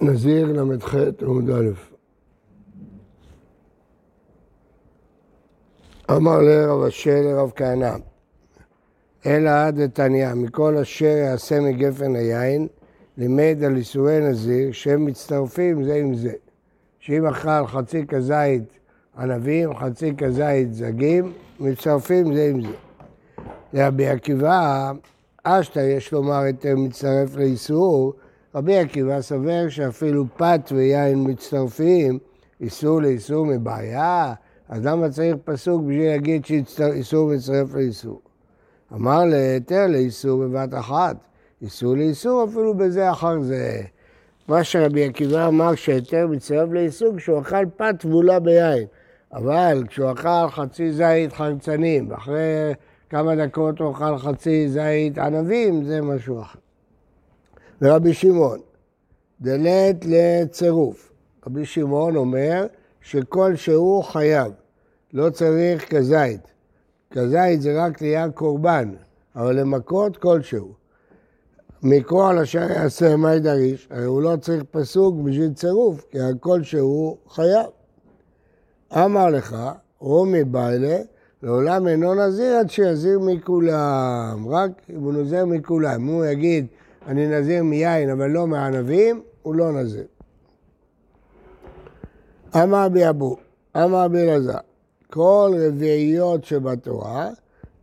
נזיר ל"ח עמוד א' אמר לרב אשר לרב כהנא, אלא עד דתניא, מכל אשר יעשה מגפן היין, לימד על איסורי נזיר שהם מצטרפים זה עם זה. שאם אכל חצי כזית ענבים, חצי כזית זגים, מצטרפים זה עם זה. לרבי עקיבא, אשתא יש לומר היתר מצטרף לאיסור, רבי עקיבא סובר שאפילו פת ויין מצטרפים, איסור לאיסור מבעיה, אז למה צריך פסוק בשביל להגיד שאיסור מצטרף לאיסור? אמר להיתר לאיסור בבת אחת, איסור לאיסור אפילו בזה אחר זה. מה שרבי עקיבא אמר שהיתר מצטרף לאיסור כשהוא אכל פת טבולה ביין, אבל כשהוא אכל חצי זית חרצנים, ואחרי כמה דקות הוא אכל חצי זית ענבים, זה משהו אחר. ורבי שמעון, דלת לצירוף. רבי שמעון אומר שכל שהוא חייב, לא צריך כזית. כזית זה רק ליד קורבן, אבל למכות כלשהו. על אשר יעשה מי דריש, הרי הוא לא צריך פסוק בשביל צירוף, כי על כלשהו חייב. אמר לך, רומי ביילה, לעולם אינו נזיר עד שיזיר מכולם, רק אם הוא נוזר מכולם. אם הוא יגיד, אני נזיר מיין אבל לא מענבים, הוא לא נזיר. אמר בי אבו, אמר בי אלעזר, כל רביעיות שבתורה,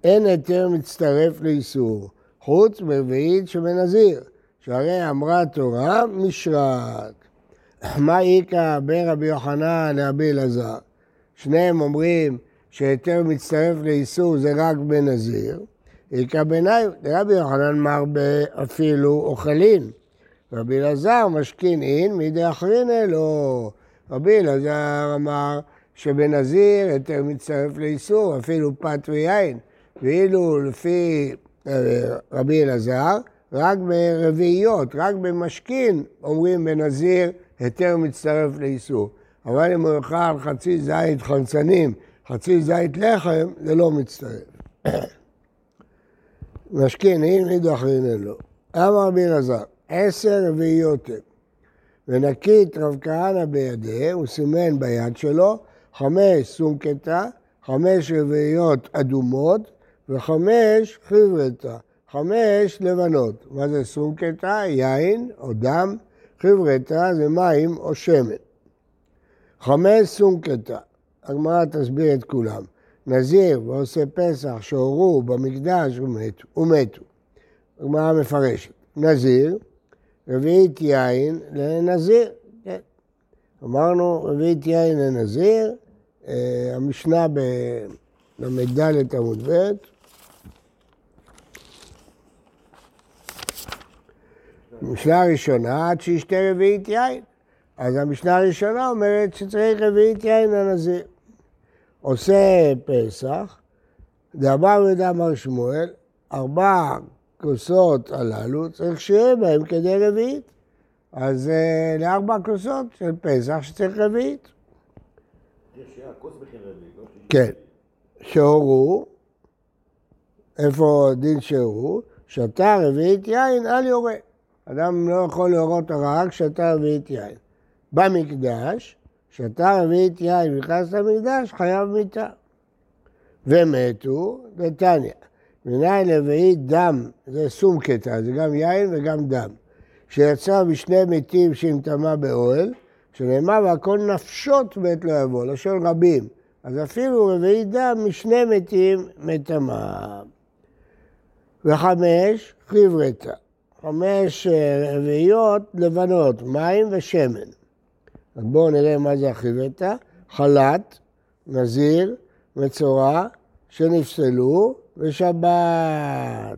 אין היתר מצטרף לאיסור, חוץ מרביעית שבנזיר, שהרי אמרה התורה משרת. מה איכא בין רבי יוחנן לרבי אלעזר? שניהם אומרים שהיתר מצטרף לאיסור זה רק בנזיר, איכא ביניים, רבי יוחנן מרבה אפילו אוכלין. רבי אלעזר משכין אין מידי אחרין אלו. רבי אלעזר אמר שבנזיר היתר מצטרף לאיסור, אפילו פת ויין. ואילו לפי אה, רבי אלעזר, רק ברביעיות, רק במשכין, אומרים בנזיר היתר מצטרף לאיסור. אבל אם הוא יאכל חצי זית חרצנים, חצי זית לחם, זה לא מצטרף. משכין, אין נידו אחרין אלו. אמר רבי אלעזר, עשר רביעיות הם. ונקית רב כהנא בידי, הוא סימן ביד שלו, חמש סומקתא, חמש רביעיות אדומות וחמש חברתא, חמש לבנות. מה זה סומקתא? יין או דם, חברתא זה מים או שמן. חמש סומקתא, הגמרא תסביר את כולם. נזיר ועושה פסח שהורו במקדש ומתו. ומתו. הגמרא מפרשת. נזיר, רביעית יין לנזיר. כן. אמרנו רביעית יין לנזיר, אה, המשנה בל"ד עמוד ב', המשנה הראשונה, עד שישתה רביעית יין. אז המשנה הראשונה אומרת שצריך רביעית יין לנזיר. עושה פסח, דאמר ודאמר שמואל, ארבע כוסות הללו צריך שיהיה בהם כדי רביעית. אז uh, לארבע כוסות של פסח שצריך רביעית. כן, שהורו, איפה דין שהורו? שתה רביעית יין, אל יורה. אדם לא יכול להורות רק שתה רביעית יין. במקדש, שתה רביעית יין ונכנס למקדש, חייב מיתה. ומתו, נתניה. מניין רביעית דם, זה סום קטע, זה גם יין וגם דם. שיצא משני מתים שנטמע באוהל, שנאמר והכל נפשות מת לא יבוא, לשון רבים. אז אפילו רביעית דם משני מתים מטמא. וחמש, חברתא. חמש אה, רביעיות לבנות, מים ושמן. אז בואו נראה מה זה החיבטה. חלת, נזיר, מצורע, שנפסלו, ושבת.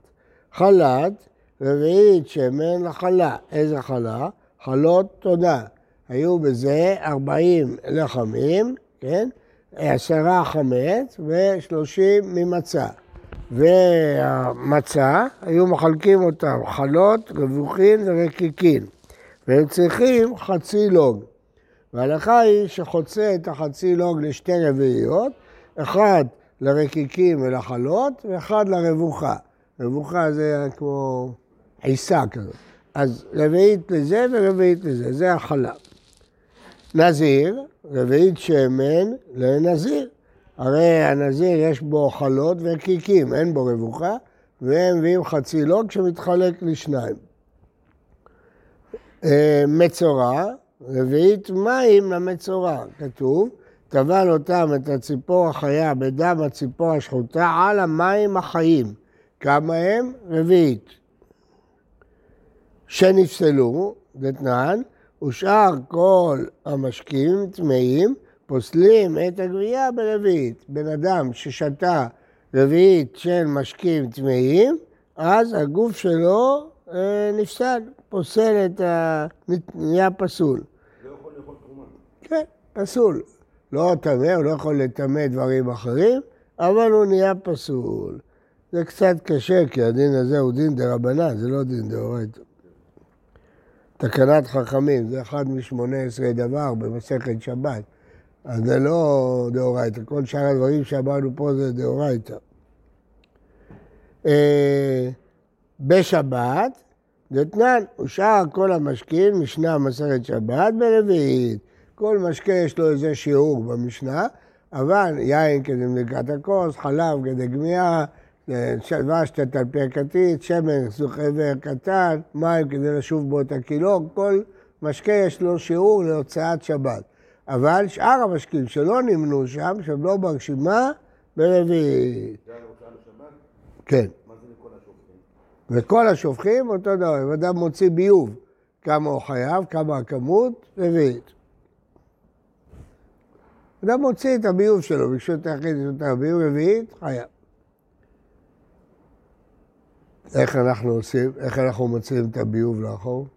חלת, רביעית שמן לחלה. איזה חלה? חלות תודה. היו בזה 40 לחמים, כן? עשרה חמץ ושלושים ממצה. והמצה, היו מחלקים אותם חלות, רווחין ורקיקין. והם צריכים חצי לוג. וההלכה היא שחוצה את החצי לוג לשתי רביעיות, אחד לרקיקים ולחלות, ואחד לרבוחה. רבוחה זה כמו עיסה כזאת. אז רביעית לזה ורביעית לזה, זה החלב. נזיר, רביעית שמן לנזיר. הרי הנזיר יש בו חלות וקיקים, אין בו רבוכה, והם מביאים חצי לוג שמתחלק לשניים. אה, מצורע, רביעית מים למצורע, כתוב, טבל אותם את הציפור החיה בדם הציפור השחוטה על המים החיים. כמה הם? רביעית. שנפסלו, דתנן, ושאר כל המשקים טמאים פוסלים את הגבייה ברביעית. בן אדם ששתה רביעית של משקים טמאים, אז הגוף שלו אה, נפסל, פוסל את ה... נהיה פסול. לא יכול לאכול תרומה. כן, פסול. לא טמא, הוא לא יכול לטמא דברים אחרים, אבל הוא נהיה פסול. זה קצת קשה, כי הדין הזה הוא דין דה רבנן, זה לא דין דאורייתא. תקנת חכמים, זה אחד משמונה עשרה דבר במסכת שבת. אז זה לא דאורייתא, כל שאר הדברים שאמרנו פה זה דאורייתא. אה, בשבת, דתנן, ושאר כל המשקים, משנה מסכת שבת ברביעית. כל משקה יש לו איזה שיעור במשנה, אבל יין כדי מדלקת הכוס, חלב כדי גמיהה, דבש תטלפי כתית, שמן עבר קטן, מים כדי לשוב בו את הקילוג, כל משקה יש לו שיעור להוצאת שבת. אבל שאר המשקים שלא נמנו שם, שהם לא ברשימה, ברביעית. כן. השופטים? וכל השופכים אותו דבר, אם אדם מוציא ביוב, כמה הוא חייב, כמה הכמות, רביעית. אדם מוציא את הביוב שלו, ביקשו היחיד את הביוב רביעית, חייב. איך אנחנו עושים, איך אנחנו מוציאים את הביוב לאחור?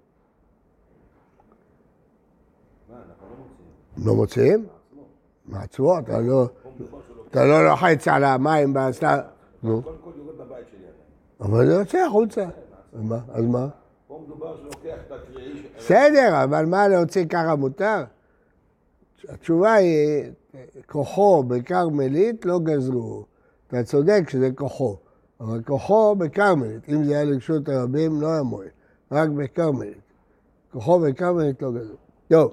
לא מוצאים. לא מוציאים? מעצמו, אתה לא, אתה לא לוחץ על המים באסלה. נו, אבל זה יוצא החוצה. אז מה? אז מה? פה מדובר שלוקח את הקריאי... בסדר, אבל מה להוציא ככה מותר? התשובה היא, כוחו בכרמלית לא גזרו. אתה צודק שזה כוחו, אבל כוחו בכרמלית. אם זה היה לרשות הרבים, לא היה מועל, רק בכרמלית. כוחו בכרמלית לא גזרו. טוב.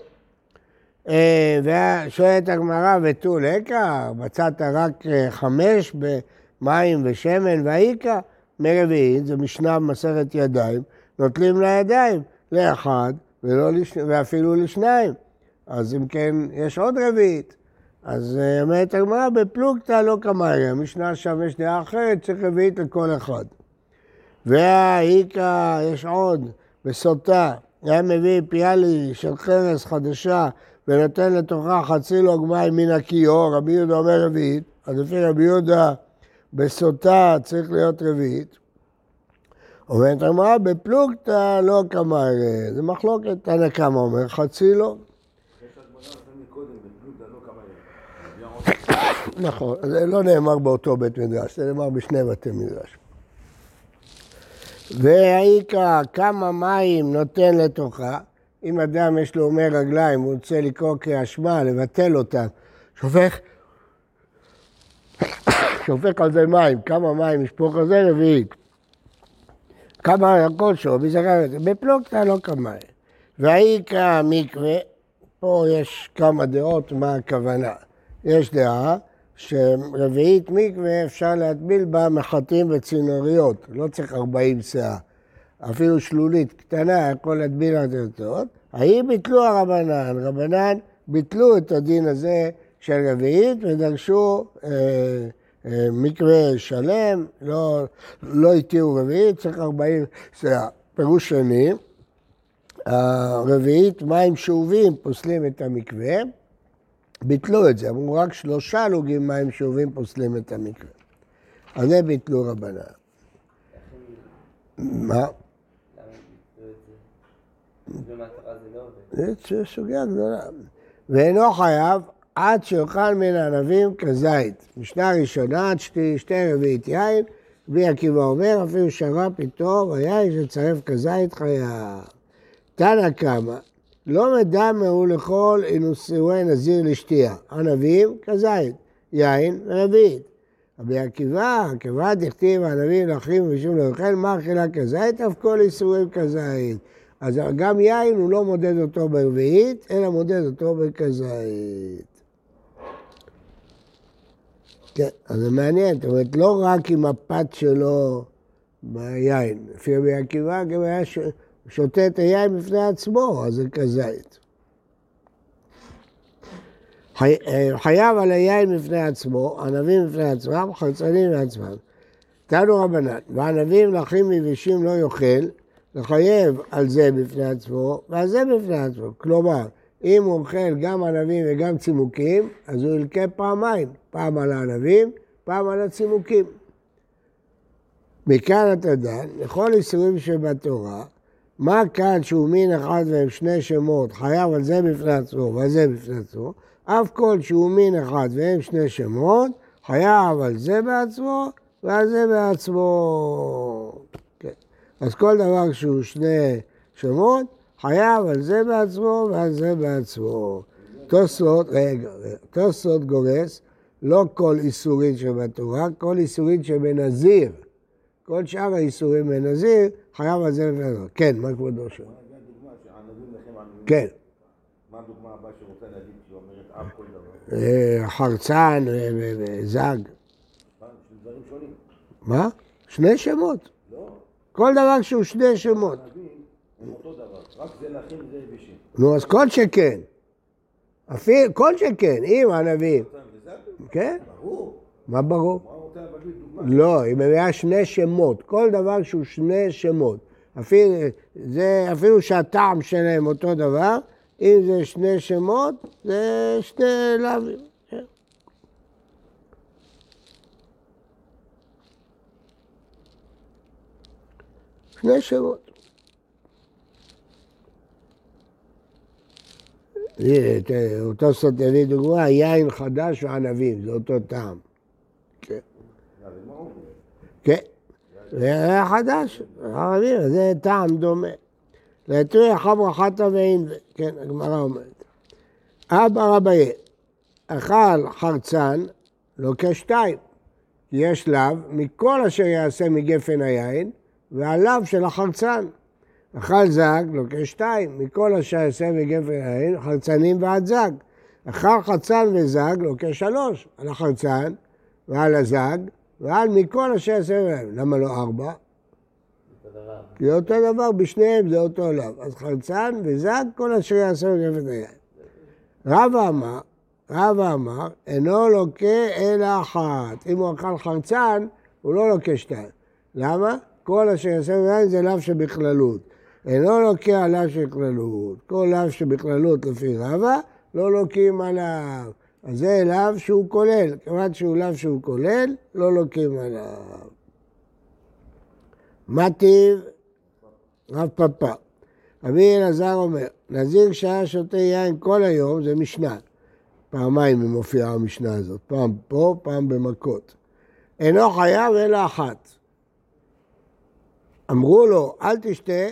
אה, ושואלת הגמרא, ותו לקח, מצאת רק אה, חמש במים ושמן מרביעית, זה משנה במסכת ידיים, נוטלים לידיים, לאחד ולא לש... ואפילו לשניים. אז אם כן, יש עוד רביעית. אז אה, אומרת הגמרא, בפלוגתא לא כמריה, המשנה שם יש דעה אחרת, צריך רביעית לכל אחד. והאיכא, יש עוד, בסוטה, היה מביא פיאלי של חרס חדשה ונותן לתוכה חצי לוג מים מן הכיור, רבי יהודה אומר רביעית, אז לפי רבי יהודה בסוטה צריך להיות רביעית. אומרת הגמרא, בפלוגתא לא כמריה, זה מחלוקת, תנא קמא אומר חצי לא כמה. נכון, זה לא נאמר באותו בית מדרש, זה נאמר בשני בתי מדרש. והאיכא כמה מים נותן לתוכה, אם אדם יש לו עומר רגליים, הוא רוצה לקרוא שמע, לבטל אותם, שופך, שופך על זה מים, כמה מים ישפוך על זה רביעית. כמה הכל שלו, בזכר את זה, בפלוגתא לא כמה. והאיכא מקווה, פה יש כמה דעות מה הכוונה. יש דעה שרביעית מקווה אפשר להטביל בה מחטים וצינוריות, לא צריך 40 שאה. אפילו שלולית קטנה יכול להטביל את זה טוב. האם ביטלו הרבנן? רבנן ביטלו את הדין הזה של רביעית ודרשו אה, מקווה שלם, לא, לא התירו רביעית, צריך 40 שאה. פירוש שני, הרביעית מים שאובים פוסלים את המקווה, ביטלו את זה, אמרו רק שלושה לוגים מים שאובים פוסלים את המקווה. אז זה ביטלו רבנן. מה? זה? זה סוגיה גדולה. ואינו חייב עד שיאכל מן הענבים כזית. משנה ראשונה, עד שתי, רביעית יין, רבי עקיבא אומר, אפילו שר"פ איתו, היין שצרף כזית חייב. תנא קמא, לא מדמה הוא לכל אינוסווי נזיר לשתייה. ענבים כזית, יין רביעית. רבי עקיבא, כיוון דכתיב ענבים לאחים ושום לא יאכל, מה אכילה כזית? אף כל איסורים כזית. אז גם יין הוא לא מודד אותו ברביעית, אלא מודד אותו בכזית. כן, אז זה מעניין, זאת אומרת, לא רק עם הפת שלו ביין. לפי רבי עקיבא, גם היה ש... שותה את היין בפני עצמו, אז זה כזית. חי... אה, חייב על היין בפני עצמו, ענבים בפני עצמם, חרצנים לעצמם. תנו רבנן, וענבים לחים יבשים לא יאכל, לחייב על זה בפני עצמו, ועל זה בפני עצמו. כלומר, אם הוא אוכל גם ענבים וגם צימוקים, אז הוא ילקה פעמיים, פעם על הענבים, פעם על הצימוקים. מכאן אתה דן, לכל איסורים שבתורה, מה כאן שהוא מין אחד והם שני שמות, חייב על זה בפני עצמו ועל זה בפני עצמו, אף כל שהוא מין אחד והם שני שמות, חייב על זה בעצמו ועל זה בעצמו. כן. אז כל דבר שהוא שני שמות, חייב על זה בעצמו ועל זה בעצמו. תוספות, רגע, תוספות גורס, לא כל איסורין שבתורה, כל איסורין שבנזיר. כל שאר האיסורים בנזיר, חייב על זה ובנזיר. כן, מה כבודו שואל? כן. מה הדוגמה הבאה שרוצה להגיד שהיא אומרת אף כל דבר? אה, חרצן וזג. דברים שונים. מה? שני שמות. לא, כל דבר שהוא שני שמות. הם אותו דבר, רק זה יבשים. נו, אז כל שכן. אפילו, כל שכן, אם ענבים. וזה כן? ברור. מה ברור? לא, אם היה שני שמות, כל דבר שהוא שני שמות. אפילו, זה, אפילו שהטעם שלהם אותו דבר, אם זה שני שמות, זה שני לאווים. כן. שני שמות. אותו סוד הביא דוגמה, יין חדש וענבים, זה אותו טעם. כן. כן, זה היה חדש, ערבים, זה טעם דומה. לתרי חברה חטא ואין, כן, הגמרא אומרת. אבא רביי, אכל חרצן, לוקה שתיים, יש לאו מכל אשר יעשה מגפן היין, והלאו של החרצן. אכל זג, לוקה שתיים, מכל אשר יעשה מגפן היין, חרצנים ועד זג. אכל חרצן וזג, לוקה שלוש, על החרצן ועל הזג, ועל מכל אשר יעשה מהם. למה לא ארבע? כי אותו דבר, בשניהם זה אותו לאו. אז חרצן וזג, כל אשר יעשה מגפת היין. רבא אמר, רבא אמר, אינו לוקה אלא אחת. אם הוא אכל חרצן, הוא לא לוקה שתיים. למה? כל אשר יעשה מגפת זה לאו שבכללות. אינו לוקה על לאו שבכללות. כל לאו שבכללות לפי רבא, לא לוקים עליו. אז זה לאו שהוא כולל. כיוון שהוא לאו שהוא כולל, לא לוקים עליו. מה טיב? רב פאפא. רבי אלעזר אומר, נזיר שהיה שותה יין כל היום, זה משנה. פעמיים היא מופיעה המשנה הזאת, פעם פה, פעם במכות. אינו חייב אלא אחת. אמרו לו, אל תשתה,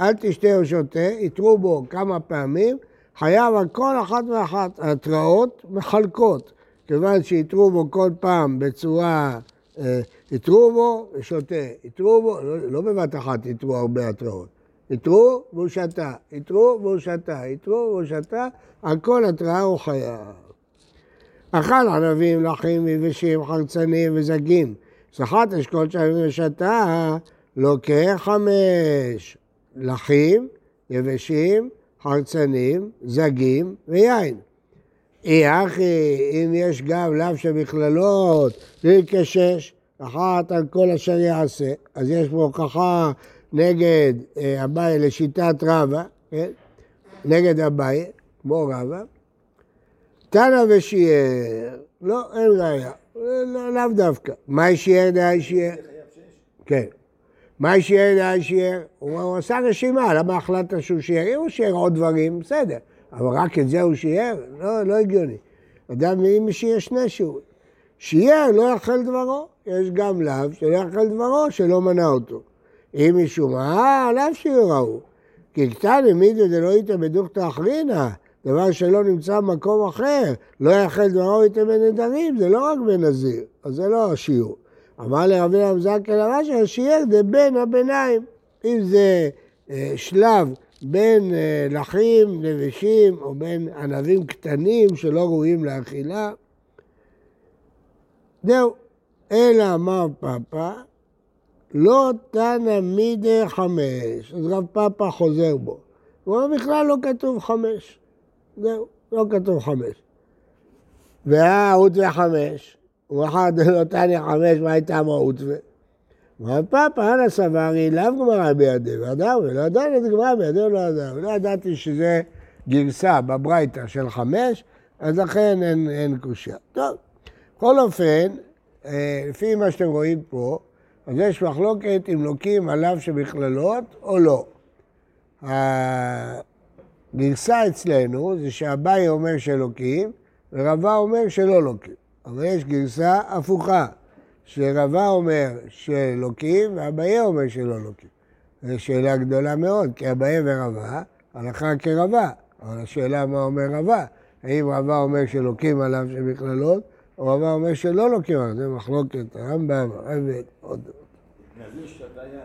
אל תשתה או שותה, יתרו בו כמה פעמים, חייב על כל אחת ואחת. ההתראות מחלקות, כיוון שיתרו בו כל פעם בצורה, אה, יתרו בו ושותה, יתרו בו, לא, לא בבת אחת יתרו הרבה התראות. יתרו והוא שתה, יתרו והוא שתה, יתרו והוא שתה, על כל התראה הוא חייב. אכל ענבים, לחים, יבשים, חרצנים וזגים. סחט אשכול שבים ושתה, לוקח חמש. לחים, יבשים, חרצנים, זגים ויין. אי אחי, אם יש גם לאו שבכללות, להתקשש, אחת על כל אשר יעשה. אז יש פה הוכחה נגד אה, אביי לשיטת רבא, כן? נגד אביי, כמו רבא. תנא ושיער, לא, אין ראיה, לא- לאו דווקא. מה שיער דהי שיער? כן. מה שיער דהי שיער? הוא עשה רשימה, למה החלטת שהוא שיער? אם הוא שיער עוד דברים, בסדר. אבל רק את זה הוא שיער? לא, לא הגיוני. אדם אם שיער שני שיעורים. שיער לא יאכל דברו, יש גם לאו שלא יאכל דברו, שלא מנע אותו. אם משום מה, לאו שיעור ההוא. כי קטני מידו דלא איתא בדוכתא אחרינא, דבר שלא נמצא במקום אחר, לא יחל דברו איתם בנדרים, זה לא רק בנזיר, אז זה לא השיעור. אמר לרבי המזקן הרש"י, השיער זה בין הביניים. אם זה אה, שלב בין אה, לחים, נבשים, או בין ענבים קטנים שלא ראויים לאכילה, זהו. אלא אמר פאפא, לא תנא מידי חמש. אז רב פאפא חוזר בו. הוא אומר, בכלל לא כתוב חמש. זהו, לא כתוב חמש. והאות וחמש, ואחד תניא חמש, מה הייתה מהות. אמר פאפא, אנא סברי, לאו גמרא בידי, ואדם, ולא ידענו את גמרא בידי, לא ידענו. לא ידעתי שזה גרסה בברייתא של חמש, אז לכן אין, אין קושייה. טוב, בכל אופן, אה, לפי מה שאתם רואים פה, אז יש מחלוקת אם לוקים עליו שבכללות או לא. הגרסה אצלנו זה שאביי אומר שלוקים, ורבה אומר שלא לוקים. אבל יש גרסה הפוכה, שרבה אומר שלוקים, ואביי אומר שלא לוקים. זו שאלה גדולה מאוד, כי אביי ורבה, הלכה כרבה. אבל השאלה מה אומר רבה, האם רבה אומר שלוקים עליו שבכללות, או רבה אומר שלא לוקים עליו, זה מחלוקת הרמב"ם, הרבת, עוד. נזיר שתה יין.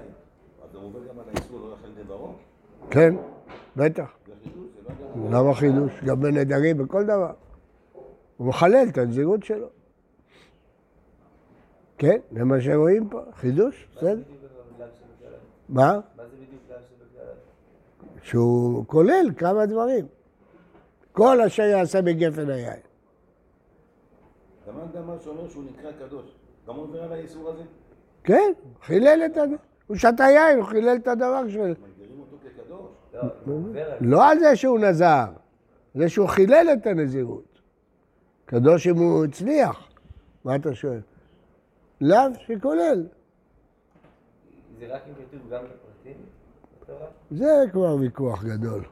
אז זה עובר גם על האיסור לא דברו? כן, בטח. לא גם... למה חידוש? גם בנדרים, בכל דבר. הוא מחלל את הנזירות שלו. כן, זה מה שרואים פה, חידוש, בסדר. מה? מה זה בדיוק? שהוא כולל כמה דברים. כל אשר יעשה בגפן היין. גם מה שאומר שהוא נקרא קדוש. גם הוא עובר על האיסור הזה? כן, חילל את הדבר. הוא שתה יין, הוא חילל את הדבר שלו. מגדירים אותו כקדוש. לא, לא על זה שהוא נזר, זה שהוא חילל את הנזירות. קדוש אם הוא הצליח, מה אתה שואל? לאו שכולל. זה רק אם כתוב גם לפרטים? זה כבר ויכוח גדול.